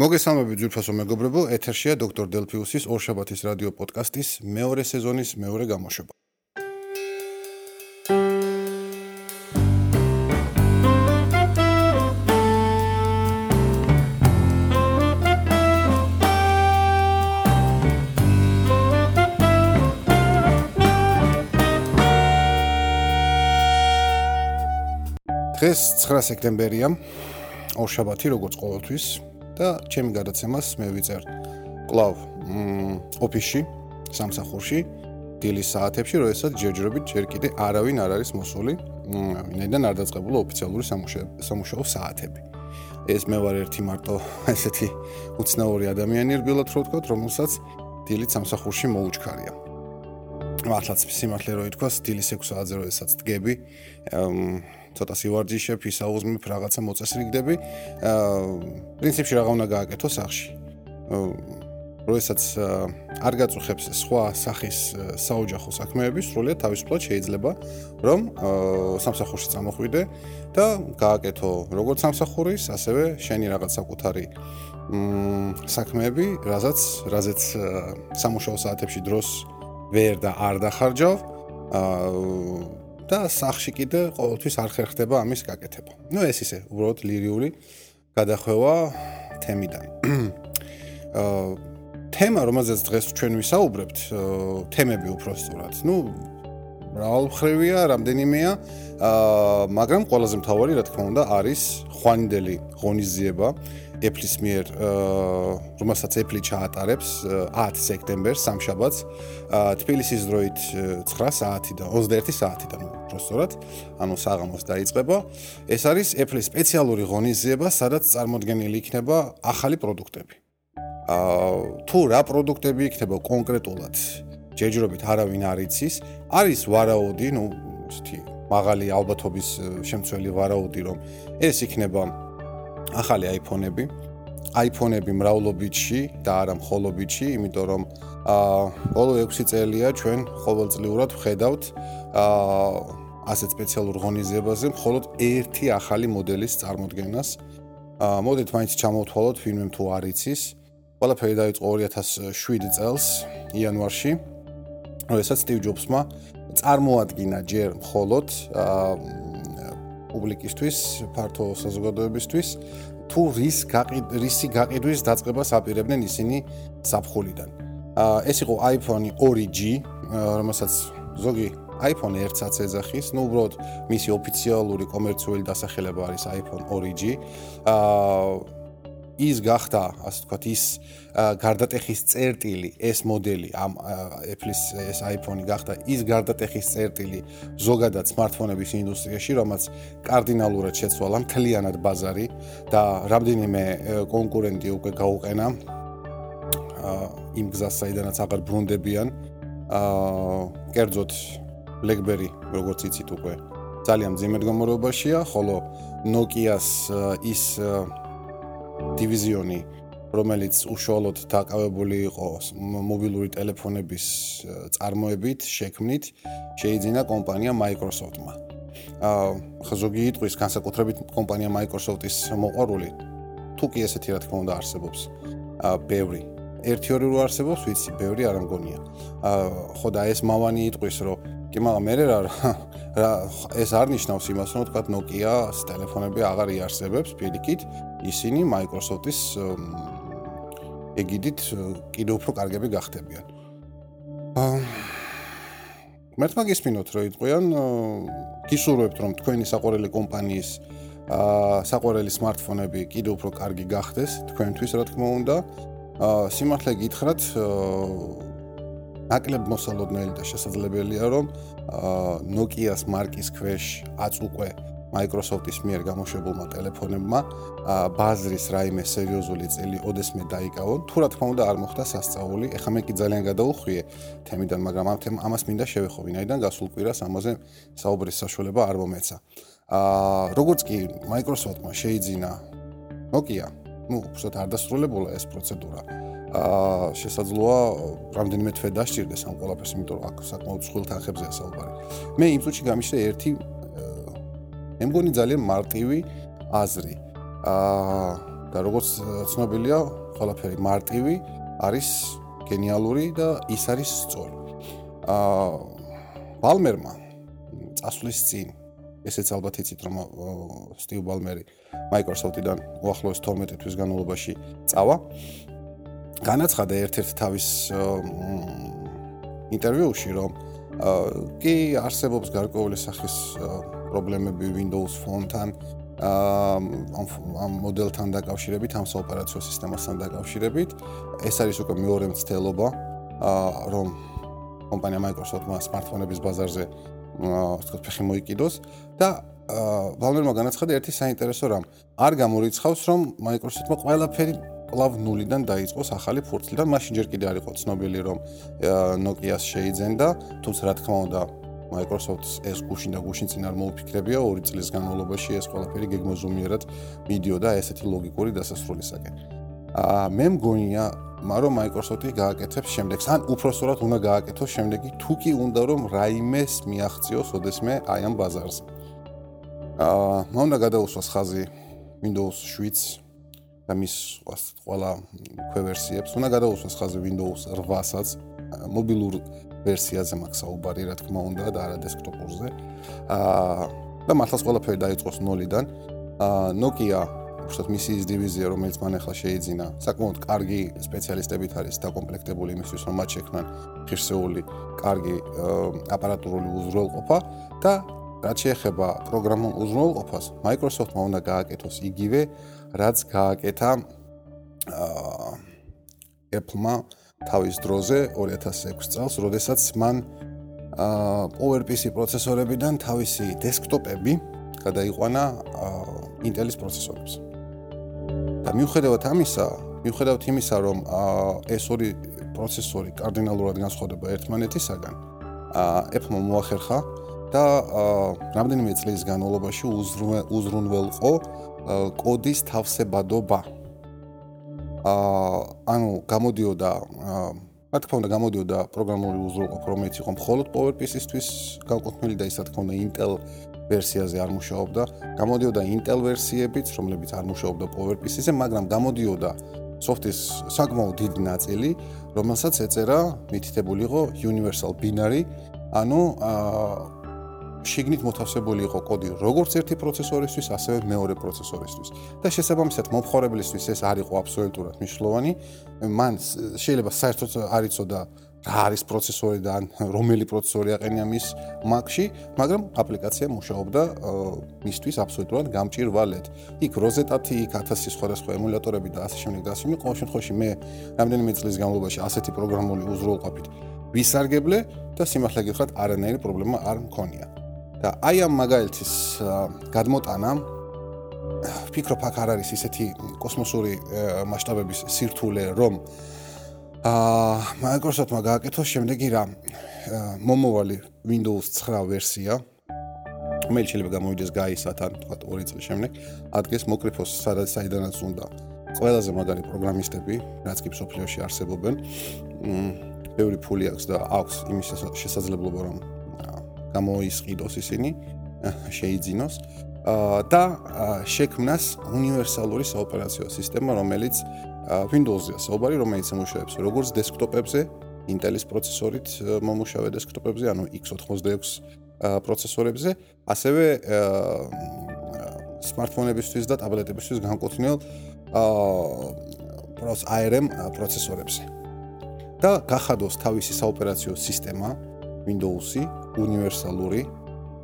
მოგესალმებით ძვირფასო მეგობრებო, ეთერშია დოქტორ დელფიუსის ორშაბათის რადიო პოდკასტის მეორე სეზონის მეორე გამოშვება. დღეს 9 სექტემბერია, ორშაბათი როგორც ყოველთვის, და ჩემი გადაცემას მე ვიწერ კლავ ოფისში სამსახურში დილის საათებში, როდესაც ჯერჯერობით ჯერ კიდე არავინ არ არის მოსული, ვინაიდან არ დაწყებულა ოფიციალური სამუშაო საათები. ეს მე ვარ ერთი მარტო ესეთი უცნაური ადამიანი რბილად რო ვთქვა, რომელსაც დილით სამსახურში მოუჩქარია. მართლაც სიმართლე რო ითქვა, დილის 6 საათზე როდესაც დგები, ცოტა სივარჯიშებ, ისაუზმებ, რაღაცა მოწესრიგდები. აა პრინციპში რა უნდა გააკეთო სახში. როდესაც არ გაწუხებს სხვა სახის საოჯახო საქმეები, სრულიად თავისუფლად შეიძლება რომ სამსახურში წამოხვიდე და გააკეთო როგორც სამსახურის, ასევე შენი რაღაც საკუთარი საქმეები, რაზეც რაზეც სამუშაო საათებში დროს ვერ და არ დახარჯავ. აა და სახში კიდე ყოველთვის არ ხერხდება ამის გაკეთება. ნუ ეს ისე, უბრალოდ ლირიული გადახვევა თემიდან. აა თემა, რომელზეც დღეს ჩვენ ვისაუბრებთ, თემები უფრო სწორად. ნუ მრავალმხრივია, რამდენიმეა, აა მაგრამ ყველაზე მთავარი, რა თქმა უნდა, არის ხვანდელი ღონისძიება. Apple-ის მიერ, რომელსაც Apple ჩაატარებს 10 სექტემბერს სამშაბათს, თბილისის დროით 9 საათიდან 21 საათიდან უბრალოდ, ანუ საღამოს დაიწყება. ეს არის Apple-ის სპეციალური ღონისძიება, სადაც წარმოდგენილი იქნება ახალი პროდუქტები. აა თუ რა პროდუქტები იქნება კონკრეტულად, ჯერჯერობით არავინ არ იცის, არის ვარაუდი, ну, ისეთი მაღალი ალბათობის შემცველი ვარაუდი, რომ ეს იქნება ახალი iPhone-ები, iPhone-ები მრავლობითში და არა მხოლობითში, იმიტომ რომ აა ბოლო 6 წელია ჩვენ ყოველწლიურად ვხედავთ აა ასეთ სპეციალურ ღონისძიებაზე მხოლოდ ერთი ახალი მოდელის წარმოქმნას. აა მოდით მაინც ჩამოვთვალოთ ფილმი თუ არ იცის. ყველაფერი დაიწყო 2007 წელს იანვარში, როდესაც სტივ ჯობსმა წარმოადგინა ჯერ მხოლოდ აა პუბლიკისთვის, ფართო საზოგადოებისთვის, თუ რის რისი გაყიდვის დაწყებას აპირებდნენ ისინი საფხულიდან. აა ეს იყო iPhone 2G, რომელსაც ზოგი iPhone 1-საც ეძახის, ну უბრალოდ მისი ოფიციალური კომერციული დასახელება არის iPhone 2G. აა ის გახდა, ასე ვთქვათ, ის გარდატეხის წერტილი, ეს მოდელი ამ Apple-ის ეს iPhone-ი გახდა ის გარდატეხის წერტილი ზოგადად smartphone-ების ინდუსტრიაში, რომელიც კარდინალურად შეცვალა მთლიანად ბაზარი და რამდენიმე კონკურენტი უკვე გაუყენა იმ გზას, საიდანაც აღარ ბრუნდებიან. აა კერძოდ BlackBerry, როგორც იცით უკვე, ძალიან ძიმედ გამორობაშია, ხოლო Nokia-ს ის დივიზიონი, რომელიც უშუალოდ დაკავებული იყო მობილური ტელეფონების წარმოებით, შექმნით, შეიძინა კომპანია Microsoft-მა. აა ხაზოგი იტყვის განსაკუთრებით კომპანია Microsoft-ის მოყარული თუ კი ესეთი რა თქმა უნდა არსებობს. აა ბევრი ერთი ორი რო არსებობს, ვიცი, ბევრი არ ამგონია. აა ხო და ეს მავანი იტყვის, რომ კი მაგრამ მე რა რა ეს არ ნიშნავს იმას, რომ თქვა Nokia-ს ტელეფონები აღარ იარსებებს პირიქით, ისინი Microsoft-ის ეგიდით კიდევ უფრო კარგები გახდებიან. აა მერტმა გისმინოთ რომ იყვიან გისურვებთ რომ თქვენი საყვარელი კომპანიის აა საყვარელი smartphone-ები კიდევ უფრო კარგი გახდეს თქვენთვის რა თქმა უნდა. აა სიმართლე გითხრათ აა ნაკლებ მოსალოდნელი და შესაძლებელია რომ Nokia-s მარკის ქვეშ აწუყვე Microsoft-ის მიერ გამოშვებულმა ტელეფონებმა ბაზრის რაიმე სერიოზული წელი ოდესმე დაიკავონ, თუ რა თქმა უნდა არ მოხდა სასწაული. ეხლა მე კი ძალიან გადაუხვიე თემიდან, მაგრამ ამ თემ ამას მინდა შევეხო, ვინაიდან გასულ კვირას ამაზე საუბრის საშუალება არ მომეცა. აა როგორც კი Microsoft-მა შეიძინა Nokia, ну, უბრალოდ არ დასრულებულა ეს პროცედურა. აა შესაძლოა რამდენიმე თვე დასჭირდეს ამ ყველაფერს, იმიტომ რომ აქ საკმაოდ სხვილ თანხებზეა საუბარი. მე იმ წუთში გამიშლე ერთი მე მგონი ძალიან მარტივი აზრი. აა და როგორც ცნობილია, ყველაფერი მარტივი არის გენიალური და ის არის სწორი. აა ბალმერმა წასვლის წინ ესეც ალბათ იცით რომ სტივ ბალმერი Microsoft-დან უახლოეს 12 თვის განმავლობაში წავა. განაცხადა ერთ-ერთ თავის ინტერვიუში რომ კი არსებობს გარკვეული სახის პრობლემები Windows Phone-თან ამ მოდელთან დაკავშირებით, ამ ოპერაციო სისტემასთან დაკავშირებით. ეს არის უკვე მეორე მცდელობა, რომ კომპანია Microsoft-მა smartphone-ების ბაზარზე ასე ვთქვათ, ფეხი მოიკიდოს და Valve-მა განაცხადა ერთი საინტერესო რამ. არ გამორიცხავს, რომ Microsoft-მა ყველაფერი კლავ ნულიდან დაიწყოს ახალი ფურცლიდან. მაშინ ჯერ კიდე არ იყო ცნობილი, რომ Nokia-ს შეიძენდა, თუმცა რა თქმა უნდა, Microsoft-ს ეს გუშინ და გუშინ წინ არ მოუფიქრებია, ორი წლის განმავლობაში ეს ყველაფერი გეგმოზუმიერად მიდიოდა ესეთი ლოგიკური დასასრულისაკენ. აა მე მგონია, მაგრამ Microsoft-ი გააკეთებს შემდეგს, ან უფრო სწორად უნდა გააკეთოს შემდეგი, თუ კი უნდა რომ რაიმეს მიაღწიოს ოდესმე აი ამ ბაზარზე. აა მე უნდა გადაუსვას ხაზი Windows 7-ს და მის ყველა ქვევერსიებს. უნდა გადაუსვას ხაზე Windows 8-საც, მობილურ ვერსიაზე მაქვს საუბარი, რა თქმა უნდა, და არა დესკტოპურზე. აა და მართლაც ყველაფერი დაიწყოს ნოლიდან. აა Nokia უბრალოდ მისიის დივიზია, რომელიც მან ახლა შეიძინა, საკმაოდ კარგი სპეციალისტებით არის დაკომპლექტებული იმისთვის, რომ მათ შექმნან ღირსეული, კარგი აპარატურული უზრუნველყოფა და რაც შეეხება პროგრამულ უზრუნველყოფას, Microsoft-მა უნდა გააკეთოს იგივე, რაც გააკეთა აა Apple-მა თავის დროზე 2006 წელს, როდესაც მან PowerPC პროცესორებიდან თავისი დესკტოპები გადაიყვანა Intel-ის პროცესორებს. და მიუხედავად ამისა, მიუხედავად იმისა, რომ ეს ორი პროცესორი კარდინალურად განსხვავდება ერთმანეთისაგან, Apple-მა მოახერხა და რამდენიმე წლის განმავლობაში უზრუნველყო კოდის თავსებადობა. აა ანუ გამოდიოდა აა რა თქმა უნდა გამოდიოდა პროგრამული უზრუნველყოფა რომელიც იყო მხოლოდ PowerPC-ისთვის განკუთვნილი და ის რა თქმა უნდა Intel ვერსიაზე არ მუშაობდა. გამოდიოდა Intel ვერსიებიც რომლებიც არ მუშაობდა PowerPC-ზე მაგრამ გამოდიოდა soft-ის საკმაოდ დიდი ნაწილი რომელსაც ეწერა მითითებული იყო Universal Binary. ანუ აა შიგნით მოთავსებული იყო კოდი როგორც ერთი პროცესორისთვის, ასევე მეორე პროცესორისთვის. და შესაბამისად, მომხმარებლისთვის ეს არ იყო აბსოლუტურად მნიშვნელოვანი. მან შეიძლება საერთოდ არ იცოდა რა არის პროცესორი და რომელი პროცესორი აყენია მის Mac-ში, მაგრამ აპლიკაცია მუშაობდა მისთვის აბსოლუტურად გამჭირვალედ. იქ Rosetta-ი, იქ 1000 სხვადასხვა ემულატორები და ასე შემდეგ და ასე შემდეგ. ყოველ შემთხვევაში მე რამდენიმე წლის განმავლობაში ასეთი პროგრამული უზრუნველყოფით ვისარგებლე და სიმართლე გითხრათ, არანაირი პრობლემა არ მქონია. და აი ამ მაგალითის გადმოტანა. ფიქრობ აქ არ არის ისეთი კოსმოსური მასშტაბების სირთულე რომ აა Microsoft-მა გააკეთოს შემდეგი რა მომოვალი Windows 9 ვერსია. რომელიც შეიძლება გამოვიდეს გაისათან თქვა 2 წლის შემდეგ. ადგეს მოკრიფოს სადაც საიდანაც უნდა. ყველაზე მაგარი პროგრამისტები რაც კი სოფლიოში არსებობენ. მ ბევრი ფული აქვს და აქვს იმის შესაძლებლობა რომ გამოისყიდოს ისინი შეიძინოს და შექმნას უნივერსალური საოპერაციო სისტემა, რომელიც Windows-ზე საუბარი, რომელიც მუშაობს როგორც დესკტოპებზე, Intel-ის პროცესორით მომუშავე დესკტოპებზე, ანუ x86 პროცესორებზე, ასევე smartphone-ებისთვის და ტაბლეტებისთვის განკუთვნილ პროს ARM პროცესორებზე. და გახადოს თავისი საოპერაციო სისტემა Windows-ი უნივერსალური,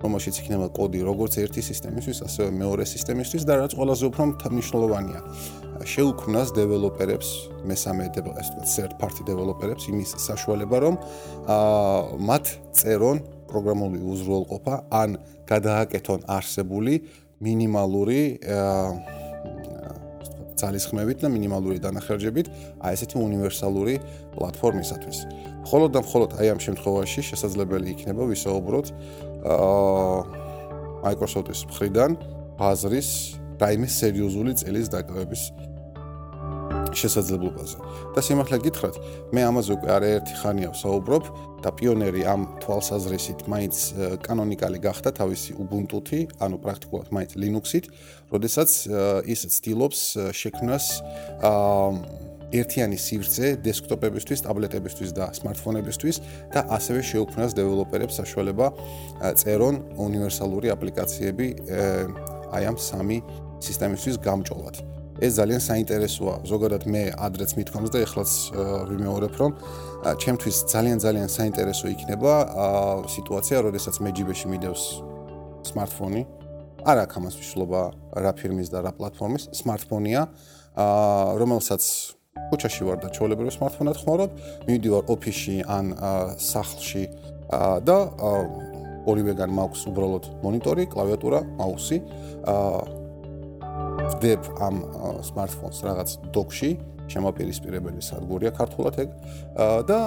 რომელშიც იქნება კოდი როგორც ერთი სისტემისთვის, ასევე მეორე სისტემისთვის და რაც ყველაზე უფრო მნიშვნელოვანია, შეუქმნას დეველოპერებს, მესამე ასე ვთქვათ, third party დეველოპერებს იმის საშუალება, რომ აა მათ წერონ პროგრამული უზრუნველყოფა ან გადააკეთონ არსებული მინიმალური აა ძალისხმევით და მინიმალური დანახარჯებით აი ესეთი უნივერსალური პლატფორმისათვის. მხოლოდ და მხოლოდ აი ამ შემთხვევაში შესაძლებელი იქნება ვისაუბროთ აა Microsoft-ის მხრიდან ბაზრის რაიმე სერიოზული წელის დაკავების შესაძლებლობაზე. და სიმართლე გითხრათ, მე ამაზე უკვე არაერთი ხანია ვსაუბრობ და პიონერი ამ თვალსაზრისით მაინც კანონიკალი გახდა თავისი Ubuntu-თი, ანუ პრაქტიკულად მაინც Linux-ით, როდესაც ის ცდილობს შექმნას აა ერთიანი სივრცე დესკტოპებისთვის, ტაბლეტებისთვის და smartphone-ებისთვის და ასევე შეუქმნას დეველოპერებს საშუალება წერონ უნივერსალური აპლიკაციები აი ამ სამი სისტემისთვის გამჭოლად. ეს ძალიან საინტერესოა. ზოგადად მე ადრეც მithქვამს და ეხლაც ვიმეორებ, რომ ჩემთვის ძალიან ძალიან საინტერესო იქნება სიტუაცია, როდესაც მე ჯიბეში მიდევს smartphone-ი. არ აქვს ამას მნიშვნელობა რა ფირმის და რა პლატფორმის, smartphone-ია, რომელსაც ქუჩაში ვარ და ჩაოლებრივ smartphone-ად ხმარობ, მივიდივარ ოფისში ან სახლში და ორივეგან მაქვს უბრალოდ მონიტორი, კლავიატურა, მაუსი. ვდებ ამ smartphone-ს რაღაც დოკში, შემაპირისპირებელი სადგურია ქართულად ეგ და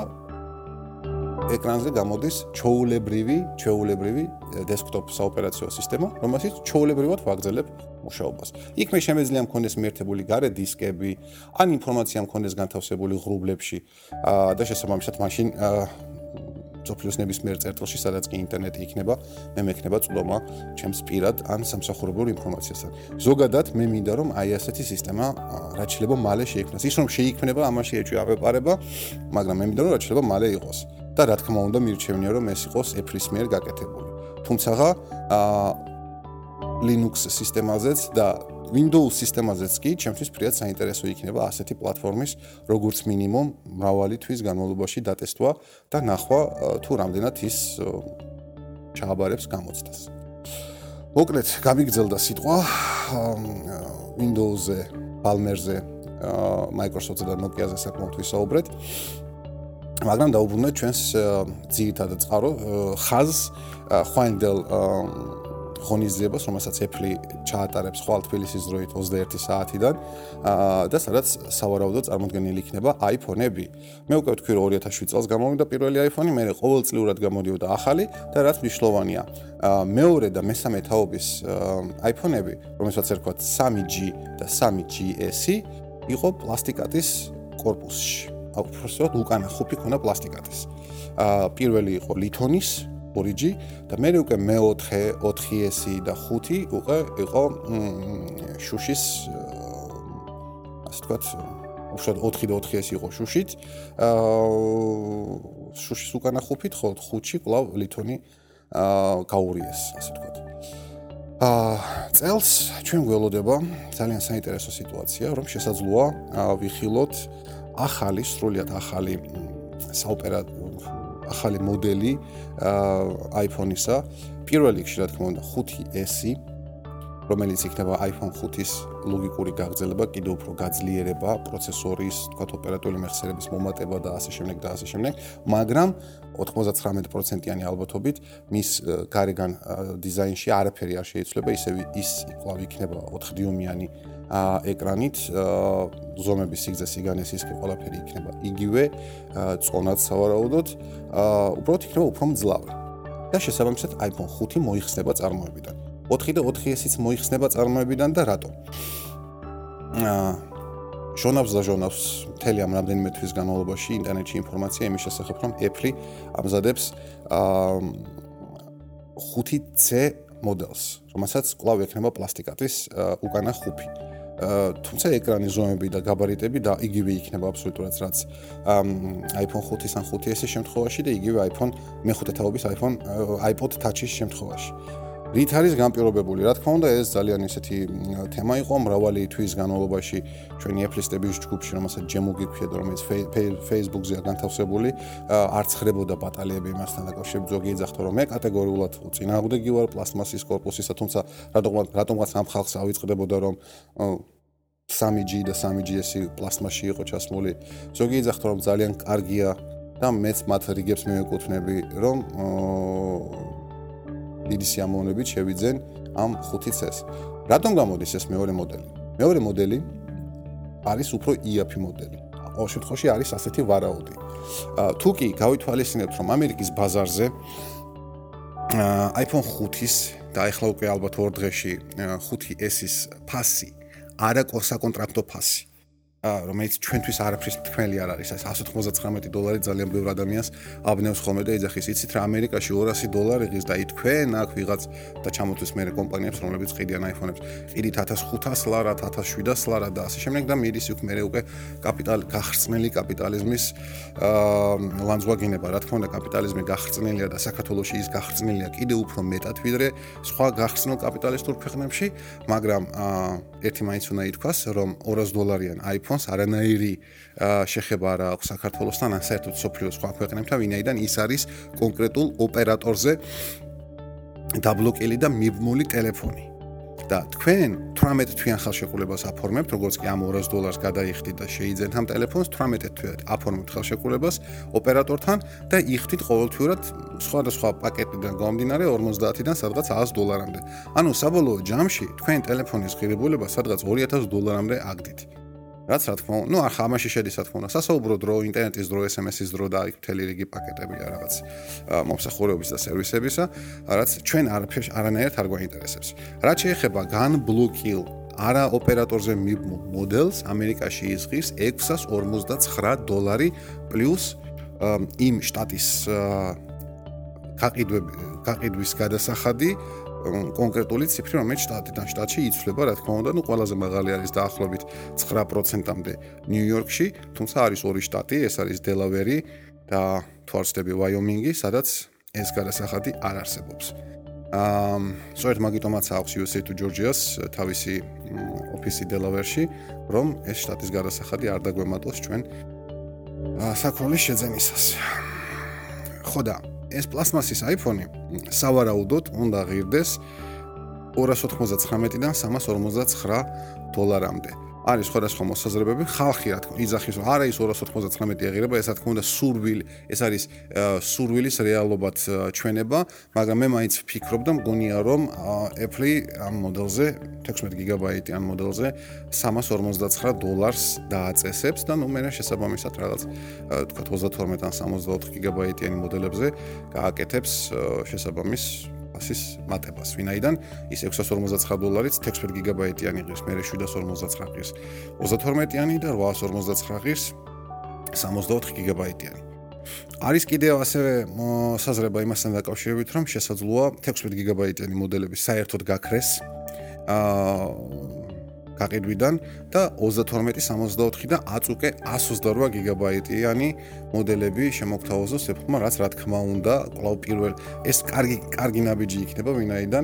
ეკრანზე გამოდის ჩოულებრივი, ჩოულებრივი დესკტოპ საოპერაციო სისტემა, რომელსაც ჩოულებრივად ვაგრძელებ მუშაობას. იქ მე შემეძლია მქონდეს მიერთებული გარე დისკები, ან ინფორმაცია მქონდეს განთავსებული ღრუბლებში და შესაბამისად მაშინ სოფლიოს ნებისმიერ წერტილში, სადაც კი ინტერნეტი იქნება, მე მექნება წვდომა ჩემს პირად ან სამსახურებურ ინფორმაციასთან. ზოგადად მე მინდა რომ აი ასეთი სისტემა რაც შეიძლება მალე შეიქმნას. ის რომ შეიქმნება, ამაში ეჭვი აღეპარება, მაგრამ მე მინდა რომ რაც შეიძლება მალე იყოს. და რა თქმა უნდა მირჩევნია რომ ეს იყოს Apple-ის მიერ გაკეთებული. თუმცა აა Linux სისტემაზეც და Windows სისტემაზეც კი ჩემთვის ფრიად საინტერესო იქნება ასეთი პლატფორმის როგორც მინიმუმ მრავალი თვის განმავლობაში დატესტვა და ნახვა თუ რამდენად ის ჩააბარებს გამოცდას. მოკლედ, გამიგძელდა სიტყვა Windows-ზე, Palmer-ზე, Microsoft-ზე და Nokia-ზე საკმაოდ ვისაუბრეთ. მაგრამ დაუბრუნდეთ ჩვენს ძირითად წყარო ხაზს ხვანდელ ღონისძიებას, რომელსაც Apple ჩაატარებს ხვალ თბილისის დროით 21 საათიდან და სადაც სავარაუდოდ წარმოდგენილი იქნება iPhone-ები. მე უკვე ვთქვი, რომ 2007 წელს გამოვიდა პირველი iPhone-ი, მე ყოველწლიურად გამოდიოდა ახალი და რაც მნიშვნელოვანია, მეორე და მესამე თაობის iPhone-ები, რომელსაც ერქვათ 3G და 3GS-ი, იყო პლასტიკატის корпуსში. უფრო სწორად უკანა ხופი ქონა პლასტიკატის. აა პირველი იყო ლითონის, 2G და მე უკვე მე-4, 4S და 5 უკვე იყო შუშის ასე ვთქვათ, უბრალოდ 4 და 4S იყო შუშით. აა შუშის უკანა ხუფით ხო 5-ში კლავ ლითონი აა გაურიეს, ასე ვთქვათ. აა წელს ჩვენ გველოდება ძალიან საინტერესო სიტუაცია, რომ შესაძლოა ვიხილოთ ახალი, სრულიად ახალი საოპერატო ახალი მოდელი iPhone-ისა. პირველ რიგში, რა თქმა უნდა, 5S-ი, რომელიც იქნება iPhone 5-ის ლოგიკური გაგრძელება, კიდევ უფრო გაძლიერება პროცესორის, თქვათ, ოპერატიული მეხსიერების მომატება და ასე შემდეგ და ასე შემდეგ, მაგრამ 99%-იანი ალბათობით მის გარეგან დიზაინში არაფერი არ შეიძლება, ისე ის კვლავ იქნება 4 დიუმიანი ეკრანით ზომები სიგრძე სიგანეს ის ყველაფერი იქნება. იგივე წონად სავარაუდოდ. უბრალოდ იქნება უფრო მძლავრი. და შესაბამისად iPhone 5 მოიხსნება წარმოებიდან. 4 და 4S-იც მოიხსნება წარმოებიდან და რატო აა ჟონავს და ჟონავს მთელი ამ რამდენიმე თვის განმავლობაში ინტერნეტში ინფორმაცია იმის შესახებ რომ Apple ამზადებს აა 5C მოდელს რომელსაც კვლავ ექნება პლასტიკატის უკანა ხუფი თუმცა ეკრანის ზომები და გაბარიტები და იგივე იქნება აბსოლუტურად რაც iPhone 5-ის ან 5S-ის შემთხვევაში და იგივე iPhone მეხუთე თაობის iPhone iPod Touch-ის შემთხვევაში. რით არის განპირობებული. რა თქმა უნდა, ეს ძალიან ისეთი თემა იყო მრავალი თვის განმავლობაში ჩვენი ეფლისტების ჯგუფში, რომელსაც ჯემოგი ქვია, რომელიც Facebook-ზეა განთავსებული, არ ცხრებოდა ბატალიები იმასთან დაკავშირებით. ზოგი ეძახდა, რომ მე კატეგორიულად წინააღმდეგი ვარ პლასტმასის корпуსისა, თუმცა რატომღაც ამ ხალხს ავიწყდებოდა, რომ 3G და 3GS-ი პლასტმასში იყო ჩასმული. ზოგი ეძახდა, რომ ძალიან კარგია და მეც მათ რიგებს მივეკუთვნები, რომ დიდი სიამოვნებით შევიძენ ამ 5C-ს. რატომ გამოდის ეს მეორე მოდელი? მეორე მოდელი არის უფრო იაფი მოდელი. ყოველ შემთხვევაში არის ასეთი ვარაუდი. თუ კი გავითვალისწინებთ, რომ ამერიკის ბაზარზე iPhone 5-ის და ახლა უკვე ალბათ ორ დღეში 5S-ის ფასი არა საკონტრაქტო ფასი. რომელიც ჩვენთვის არაფრის თქმელი არ არის, ეს 199 დოლარი ძალიან ბევრ ადამიანს აბნევს ხოლმე და ეძახის. იცით რა ამერიკაში 200 დოლარი ღირს და ითქვენ აქ ვიღაც და ჩამოთვის მე კომპანიებს, რომლებიც ყიდიან iPhone-ებს, ყიდით 1500 ლარა, 1700 ლარა და ასე შემდეგ და მიდის უკ მე უკვე კაპიტალი გახრწნილი კაპიტალიზმის აა ლანძვაგინება, რა თქმა უნდა, კაპიტალიზმი გახრწნილია და საქართველოსი ის გახრწნილია კიდე უფრო მეტად ვიდრე სხვა გახრწნილ კაპიტალისტურ ქვეყნებში, მაგრამ აა ერთი მაინც უნდა ითქვას, რომ 200 დოლარიან iPhone iPhone-ს არანაირი შეხება არ აქვს საქართველოსთან, ან საერთოდ სოფლიოს სხვა ქვეყნებთან, ვინაიდან ის არის კონკრეტულ ოპერატორზე დაბლოკილი და მიბმული ტელეფონი. და თქვენ 18 თვიან ხელშეკრულებას აფორმებთ, როგორც კი ამ 200 დოლარს გადაიხდით და შეიძენთ ამ ტელეფონს, 18 თვით აფორმებთ ხელშეკრულებას ოპერატორთან და იხდით ყოველთვიურად სხვადასხვა პაკეტიდან გამომდინარე 50-დან სადღაც 100 დოლარამდე. ანუ საბოლოო ჯამში თქვენ ტელეფონის ღირებულება სადღაც 2000 დოლარამდე აგდით. რაც რა თქმა უნდა, ну, ახლა ამაში შედის რა თქმა უნდა, სასაუბრო დრო, ინტერნეტის დრო, SMS-ის დრო და იქ მთელი რიგი პაკეტებია რაღაც მომსახურებების და სერვისებისა, რაც ჩვენ არაფერს არანაირად არ გვაინტერესებს. რაც შეეხება განბლოკილ არა ოპერატორზე მოდელს, ამერიკაში იზღის 659 დოლარი პლუს იმ შტატის გაყიდვები გაყიდვის გადასახადი კონკრეტული ციფრი, რომელიც შტატიდან შტატში იცვლება, რა თქმა უნდა, ну ყველაზე მაღალი არის დაახლოებით 9%-ამდე ნიუ-იორკში, თუმცა არის ორი შტატი, ეს არის დელავერი და თვარსტები ვაიომინგი, სადაც ეს გადასახადი არ არსებობს. აა, სწორედ მაგიტომაც აქვს USA to Georgia-ს თავისი ოფისი დელავერში, რომ ეს შტატის გადასახადი არ დაგვემატოს ჩვენ საკროლის შეძენისას. ხო და ეს პლასმასის iPhone-ი სავარაუდოდ უნდა ღირდეს 299-დან 359 დოლარამდე. არის სხვადასხვა მოსაზრებები, ხალხი რა თქმა უნდა იძახის, რომ არა ის 299 აღირება, ეს რა თქმა უნდა სურვილი, ეს არის სურვილის რეალობად ჩვენება, მაგრამ მე მაინც ვფიქრობ და მგონია რომ Apple ამ მოდელზე 16 გიგაბაიტიან მოდელზე 359 დოლარს დააწესებს და ნუ მე შესაბამისად რაღაც თქვა 32-დან 64 გიგაბაიტიანი მოდელებზე გააკეთებს შესაბამის პასის მატებას. ვინაიდან ის 659 დოლარიც 16 გიგაბაიტიანი ღირს, მე 759 ღირს 32-იანი და 859 ღირს 64 გიგაბაიტიანი. არის კიდევ ასევე საზრება იმასთან დაკავშირებით, რომ შესაძლოა 16 გიგაბაიტიანი მოდელები საერთოდ გაქრეს. აა გაყიდვიდან და 32-64 და აწუკე 128 გიგაბაიტიანი მოდელები შემოგთავაზოს ეფხმა, რაც რა თქმა უნდა, კლავ პირველ ეს კარგი კარგი ნაბიჯი იქნება, ვინაიდან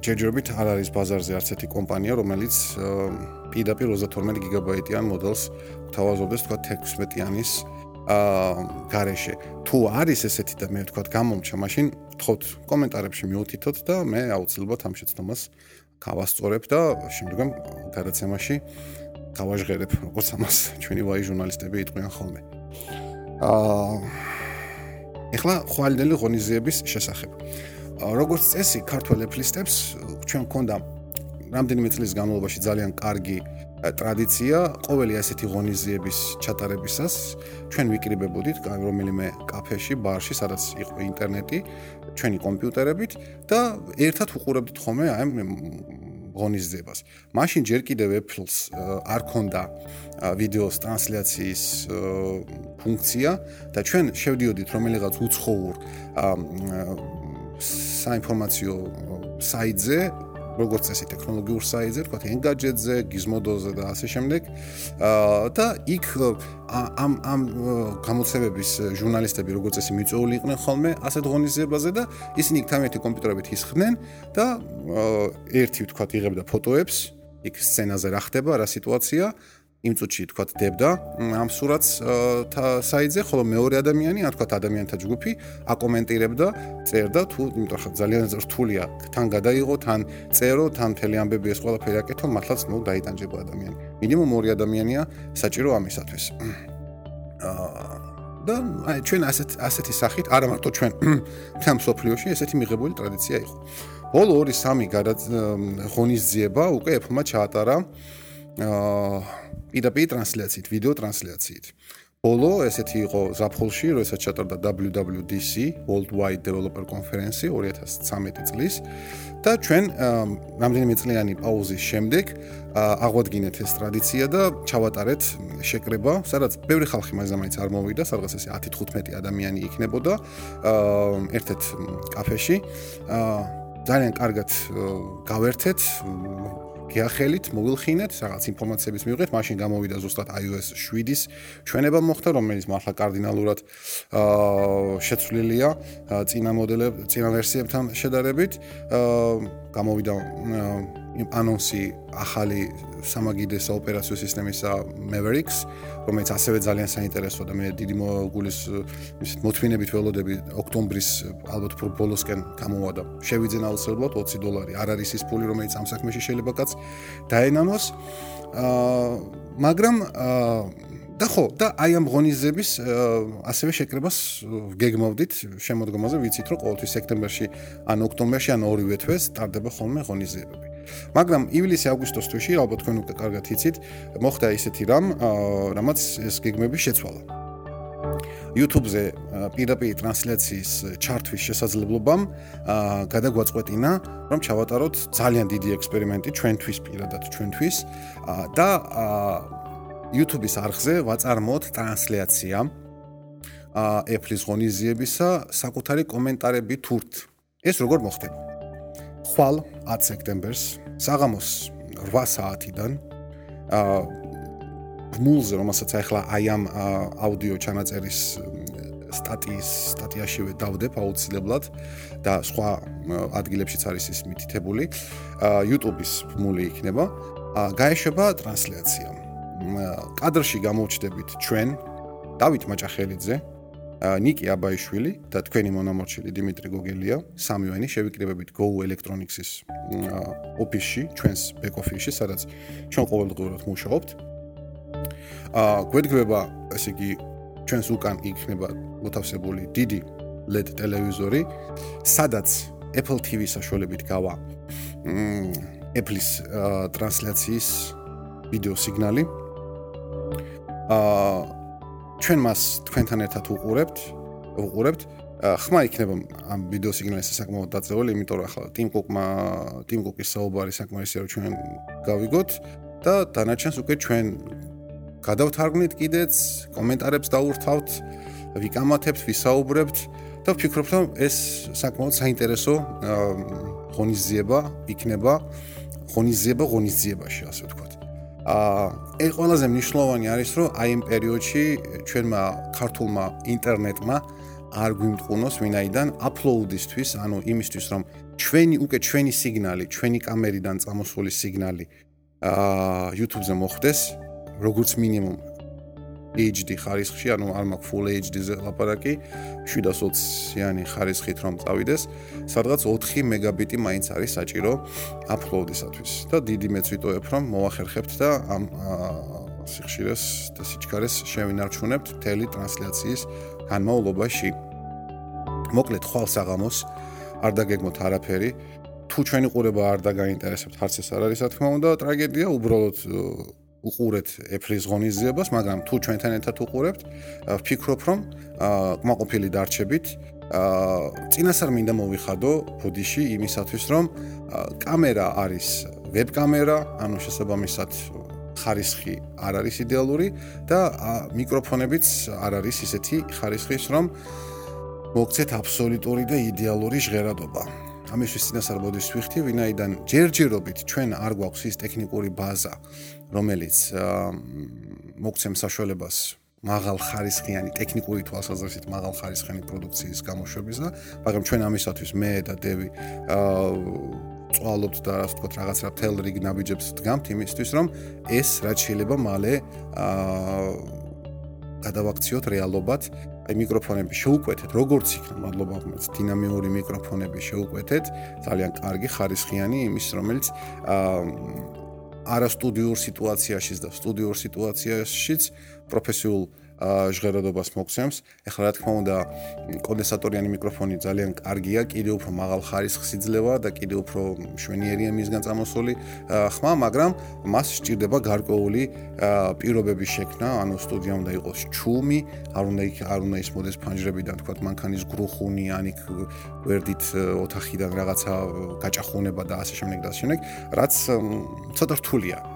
ჯერჯერობით არ არის ბაზარზე არც ერთი კომპანია, რომელიც პირდაპირ 32 გიგაბაიტიან მოდელს თავაზობდეს თქვა 16-იანის აა გარეშე. თუ არის ესეთი და მე ვთქვა გამომჩა, მაშინ თხოვთ კომენტარებში მიუთითოთ და მე აუცილებლად ამ შეცდომას გავასწორებ და შემდგომ გადაცემაში გავაჟღერებ, როგორც ამას ჩვენი ვაი ჟურნალისტები იტყვიან ხოლმე. აა ეხლა ხვალდელი ღონისძიების შესახებ. როგორც წესი, ქართველ ეფლისტებს ჩვენ გქონდა რამდენიმე წლის განმავლობაში ძალიან კარგი ტრადიცია ყოველი ასეთი ღონისძიების ჩატარებისას ჩვენ ვიკრიბებოდით რომელიმე კაფეში, ბარში, სადაც იყო ინტერნეტი, ჩვენი კომპიუტერებით და ერთად უყურებდით ხოლმე აი ღონისძიებას. მაშინ ჯერ კიდევ Apple-ს არ ქონდა ვიდეოს ტრანსლაციის ფუნქცია და ჩვენ შევდიოდით რომელიღაც უცხოურ საინფორმაციო საიტზე როგორც წესი ტექნოლოგიურ საიტზე, თქვათ Engadget-ზე, Gizmodo-ზე და ასე შემდეგ. აა და იქ ამ ამ გამოცემების ჟურნალისტები როგორც წესი მიწვეული იყვნენ ხოლმე ასეთ ღონისძიებაზე და ისინი იქ თამეთი კომპიუტერებით ისხდნენ და ერთი თქვათ იღებდა ფოტოებს, იქ სცენაზე რა ხდება, რა სიტუაცია იმ წუთში თქვა დებდა ამ სურათს საიტზე, ხოლო მეორე ადამიანი, ან თქვა ადამიანთა ჯგუფი აკომენტირებდა, წერდა თუ იმიტომ ხა ძალიან რთულია თან გადაიღო, თან წერო, თან მთელი ამბები ეს ყველაფერი აკეთო, მართლაც ნუ დაიტანჯება ადამიანი. მინიმუმ ორი ადამიანია საჭირო ამისათვის. აა და აი ჩვენ ასეთ ასეთი სახით არა მარტო ჩვენ თამ სოფლიოში ესეთი მიღებული ტრადიცია იყო. ბოლო 2-3 ღონისძიება უკვე ეფმა ჩაატარა აა პირდაპირ ტრანსლაციით, ვიდეო ტრანსლაციით. ბოლო ესეთი იყო ზაფხულში, როდესაც ჩატარდა WWDC, Worldwide Developer Conference 2013 წლის და ჩვენ რამდენიმე წლიანი პაუზის შემდეგ აღვადგინეთ ეს ტრადიცია და ჩავატარეთ შეკრება, სადაც ბევრი ხალხი მაგზამაინც არ მოვიდა, სადღაც ესე 10-15 ადამიანი იქნებოდა ერთ-ერთ კაფეში. ძალიან კარგად გავერთეთ გიახელით, მოვილხინეთ, რაღაც ინფორმაციების მივიღეთ, მაშინ გამოვიდა ზუსტად iOS 7-ის ჩვენება მოხდა, რომელიც მართლა კარდინალურად აა შეცვლილია წინა მოდელებ, წინა ვერსიებთან შედარებით. აა გამოვიდა ანონსი ახალი სამაგიდეს ოპერაციო სისტემისა Mavericks, რომელიც ასევე ძალიან საინტერესოა და მე დიდი მოგულის ისეთ მოთმინებით ველოდები ოქტომბრის ალბათ უფრო ბოლოსკენ გამოვადა. შევიძენ აუცილებლად 20 დოლარი. არ არის ის ფული, რომელიც ამ საქმეში შეიძლება კაც დაენამოს. აა მაგრამ აა და ხო, და აი ამ ღონისძების ასევე შეკრებას გეგმავდით შემოდგომაზე, ვიცით რომ ყოველთვის სექტემბერში ან ოქტომბერში ან ორივე თვეს სტარდება ხოლმე ღონისძიებები. მაგრამ ივლისი-აგვისტოს თვეში, ალბათ თქვენ უკვე კარგად იცით, მოხდა ისეთი რამ, რამაც ეს გეგმები შეცვალა. YouTube-ზე პირდაპირ ტრანსლაციის ჩარტვის შესაძლებლობამ გადაგვაწყვეტინა, რომ ჩავატაროთ ძალიან დიდი ექსპერიმენტი ჩვენთვის პირადად ჩვენთვის და YouTube-ის არხზე ვაწარმოოთ ტრანსლაცია Apple-ის ღონისძიებისა საკუთარი კომენტარები თურთ. ეს როგორ მოხდება? ხვალ 10 სექტემბერს საღამოს 8 საათიდან ა მულზე რომელსაც ახლა აი ამ აუდიო ჩანაწერის სტატიის სტატიაშივე დავდებ აუცილებლად და სხვა ადგილებშიც არის ის მითითებული. YouTube-ის მული იქნება. გაეშვება ტრანსლაცია. კადრში გამოჩდებით ჩვენ დავით მაჭახელიძე ნიკი აბაიშვილი და თქვენი მონამორჩილი დიმიტრი გოგელია. სამივენი შევიკრიბებით Go Electronics-ის ოფისში ჩვენს back office-ში სადაც ჩვენ ყოველდღიურად მუშაობთ. აა გვერდგვება ესე იგი ჩვენს უკან იქნება მოთავსებული დიდი LED ტელევიზორი სადაც Apple TV საშუალებით გავა Apple-ის ტრანსლაციის ვიდეო სიგნალი. აა ჩვენ მას თქვენთან ერთად უყურებთ, უყურებთ. ხმა იქნება ამ ვიდეო სიგნალის საკმაოდ დაწეული, იმიტომ რომ ახლა Tim Cook-მა Tim Cook-ის საუბარი საკმარისია რომ ჩვენ გავიგოთ და დანარჩენს უკვე ჩვენ გადავთარგმნით კიდეც, კომენტარებს დაურთავთ, ვიკამათებთ, ვისაუბრებთ და ვფიქრობ რომ ეს საკმაოდ საინტერესო ღონისძიება იქნება ღონისძიება ღონისძიებაში, ასე ვთქვათ. აა ეს ყველაზე მნიშვნელოვანი არის, რომ აი ამ პერიოდში ჩვენმა ქართულმა ინტერნეტმა არ გვიმტყუნოს ვინაიდან აპლოუდისთვის, ანუ იმისთვის, რომ ჩვენი უკვე ჩვენი სიგნალი, ჩვენი კამერიდან წამოსული სიგნალი აა YouTube-ზე მოხვდეს, როგორც მინიმუმ HD ხარისხში, ანუ არ მაქვს Full HD-ზე ლაპარაკი, 720-იანი ხარისხით რომ წავიდეს, სადღაც 4 მეგაბიტი მაინც არის საჭირო აპლოუდისათვის. და დიდი მეც ვიტოებ, რომ მოახერხებთ და ამ სიხშირეს და სიჩქარეს შევინარჩუნებთ თელი ტრანსლაციის განმავლობაში. მოკლედ, ხვალ საღამოს არ დაგეგმოთ არაფერი. თუ ჩვენი ყურება არ დაგაინტერესებთ, არც ეს არ არის, რა თქმა უნდა, ტრაგედია, უბრალოდ უყურეთ ეფრის ღონისძიებას, მაგრამ თუ ჩვენთან ერთად უყურებთ, ვფიქრობ, რომ კმაყოფილი დარჩებით. აა წინასწარ მინდა მოვიხადო ბოდიში იმისათვის, რომ კამერა არის ვებკამერა, ანუ შესაბამისად ხარისხი არ არის იდეალური და მიკროფონებიც არ არის ისეთი ხარისხის, რომ მოგცეთ აბსოლუტური და იდეალური ჟღერადობა. ამისთვის წინასწარ ბოდის ვიხთი, ვინაიდან ჯერჯერობით ჩვენ არ გვაქვს ის ტექნიკური ბაზა, რომელიც მოგცემ საშუალებას მაღალ ხარისხიანი ტექნიკური თვალსაზრისით მაღალ ხარისხიანი პროდუქციის გამოშვებისა, მაგრამ ჩვენ ამისათვის მე და დევი აა წვალობთ და ასე ვთქვათ რაღაც რა თელ რიგ ნაბიჯებს დგამთ იმისთვის რომ ეს რაც შეიძლება მალე აა გადავაქციოთ რეალობად აი მიკროფონები შეუკვეთეთ. როგორც იქნება მადლობა ხმაც დინამიური მიკროფონები შეუკვეთეთ ძალიან კარგი ხარისხიანი იმის რომელიც აა არასტუდიურ სიტუაციაშიც და სტუდიურ სიტუაციაშიც პროფესიულ ჟღერადობას მოგცემს. ეხლა რა თქმა უნდა, კონდენსატორიანი მიკროფონი ძალიან კარგია, კიდევ უფრო მაღალ ხარისხს იძლევა და კიდევ უფრო მშვენიერია მისგან წამოსული ხმა, მაგრამ მას სჭირდება გარკვეული პირობების შექმნა, ანუ სტუდია უნდა იყოს ჩუმი, არ უნდა არ უნდა ისმოდეს ფანჯრებიდან, თქვა მანქანის გრუხუნი, ან იქ გვერდით ოთახიდან რაღაცა გაჭახუნება და ასე შემდეგ და ასე შემდეგ, რაც ცოტა რთულია.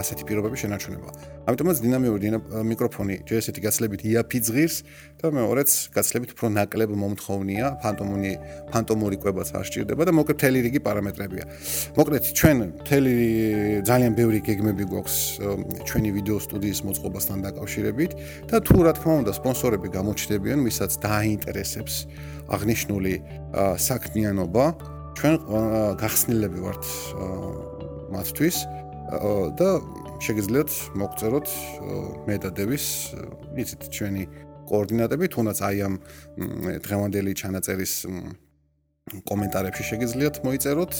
ასეთი პირობები შენარჩუნება. ამიტომაც დინამიური მიკროფონი ჯერ ესეთი გაცლებით იაფიძღირს და მეორეც გაცლებით უფრო ნაკლებ მომთხოვნია, ფანტომური ფანტომური კვებაც არ სჭირდება და მოკლედ თელი რიგი პარამეტრებია. მოკლედ ჩვენ თელი ძალიან ბევრი გეგმები გვაქვს ჩვენი ვიდეო სტუდიის მოწყობასთან დაკავშირებით და თუ რა თქმა უნდა სპონსორები გამოჩნდებიან, ვისაც დაინტერესებს აღნიშნული საქმიანობა, ჩვენ გახსნილები ვართ მათთვის. და შეგიძლიათ მოგწეროთ მე და დევის იცით ჩვენი კოორდინატები თუნდაც აი ამ დღევანდელი ჩანაწერის კომენტარებში შეგიძლიათ მოიწეროთ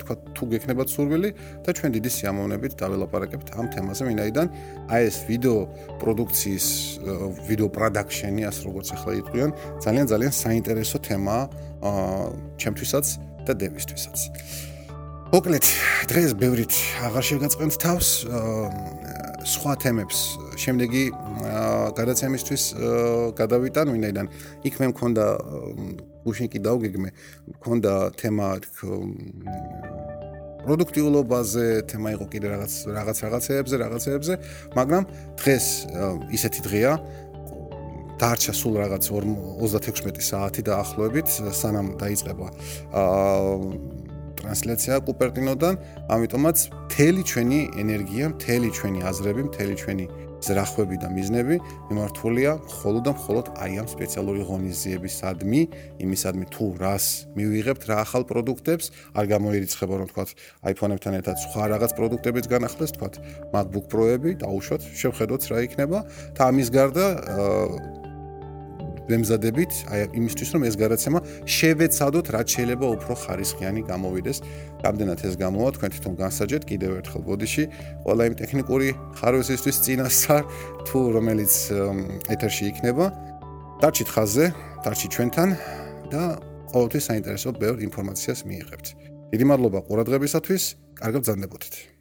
თქვა თუ გექნებათ სურვილი და ჩვენ დიდი სიამოვნებით დაველაპარაკებთ ამ თემაზე ვინაიდან აი ეს ვიდეო პროდუქციის ვიდეო პროდაქშენი ასე როგორც ახლა იყვიან ძალიან ძალიან საინტერესო თემაა ჩემთვისაც და დევისთვისაც მოკლედ დღეს ბევრით აღარ შეგაწყენთ თავს სხვა თემებს. შემდეგი გადაცემისთვის გადავიტან ვინაიდან იქ მე მქონდა გუშინკი დაუგეგმე მქონდა თემა პროდუქტიულობაზე თემა იყო კიდე რაღაც რაღაც რაღაცეებზე რაღაცეებზე მაგრამ დღეს ისეთი დღეა დარჩა სულ რაღაც 36 საათი დაახლოებით სანამ დაიწყება აა ტრანსლაცია კუპერტინოდან, ამიტომაც მთელი ჩვენი ენერგია, მთელი ჩვენი აზრები, მთელი ჩვენი ზრახვები და მიზნები მიმართულია მხოლოდ და მხოლოდ აი ამ სპეციალური ღონისძიებისადმი, იმისადმი თუ რას მივიღებთ რა ახალ პროდუქტებს, არ გამოირიცხება რომ თქვა iPhone-ებთან ერთად სხვა რაღაც პროდუქტებიც განახლდეს, თქვა MacBook Pro-ები, დაუშვათ, შევხედოთ რა იქნება. და ამის გარდა ვემზადებით აი იმისთვის რომ ეს გადაცემა შევეცადოთ რაც შეიძლება უფრო ხარისხიანი გამოვიდეს. რამდენად ეს გამოვა თქვენ თვითონ განსაჯეთ კიდევ ერთხელ ბოდიში ყველა იმ ტექნიკური ხარვეზისთვის წინასწარ თუ რომელიც ეთერში იქნება. დარჩით ხაზზე, დარჩით ჩვენთან და ყოველთვის საინტერესო ბევრ ინფორმაციას მიიღებთ. დიდი მადლობა ყურადღებისათვის. კარგად ბრძანდებოდეთ.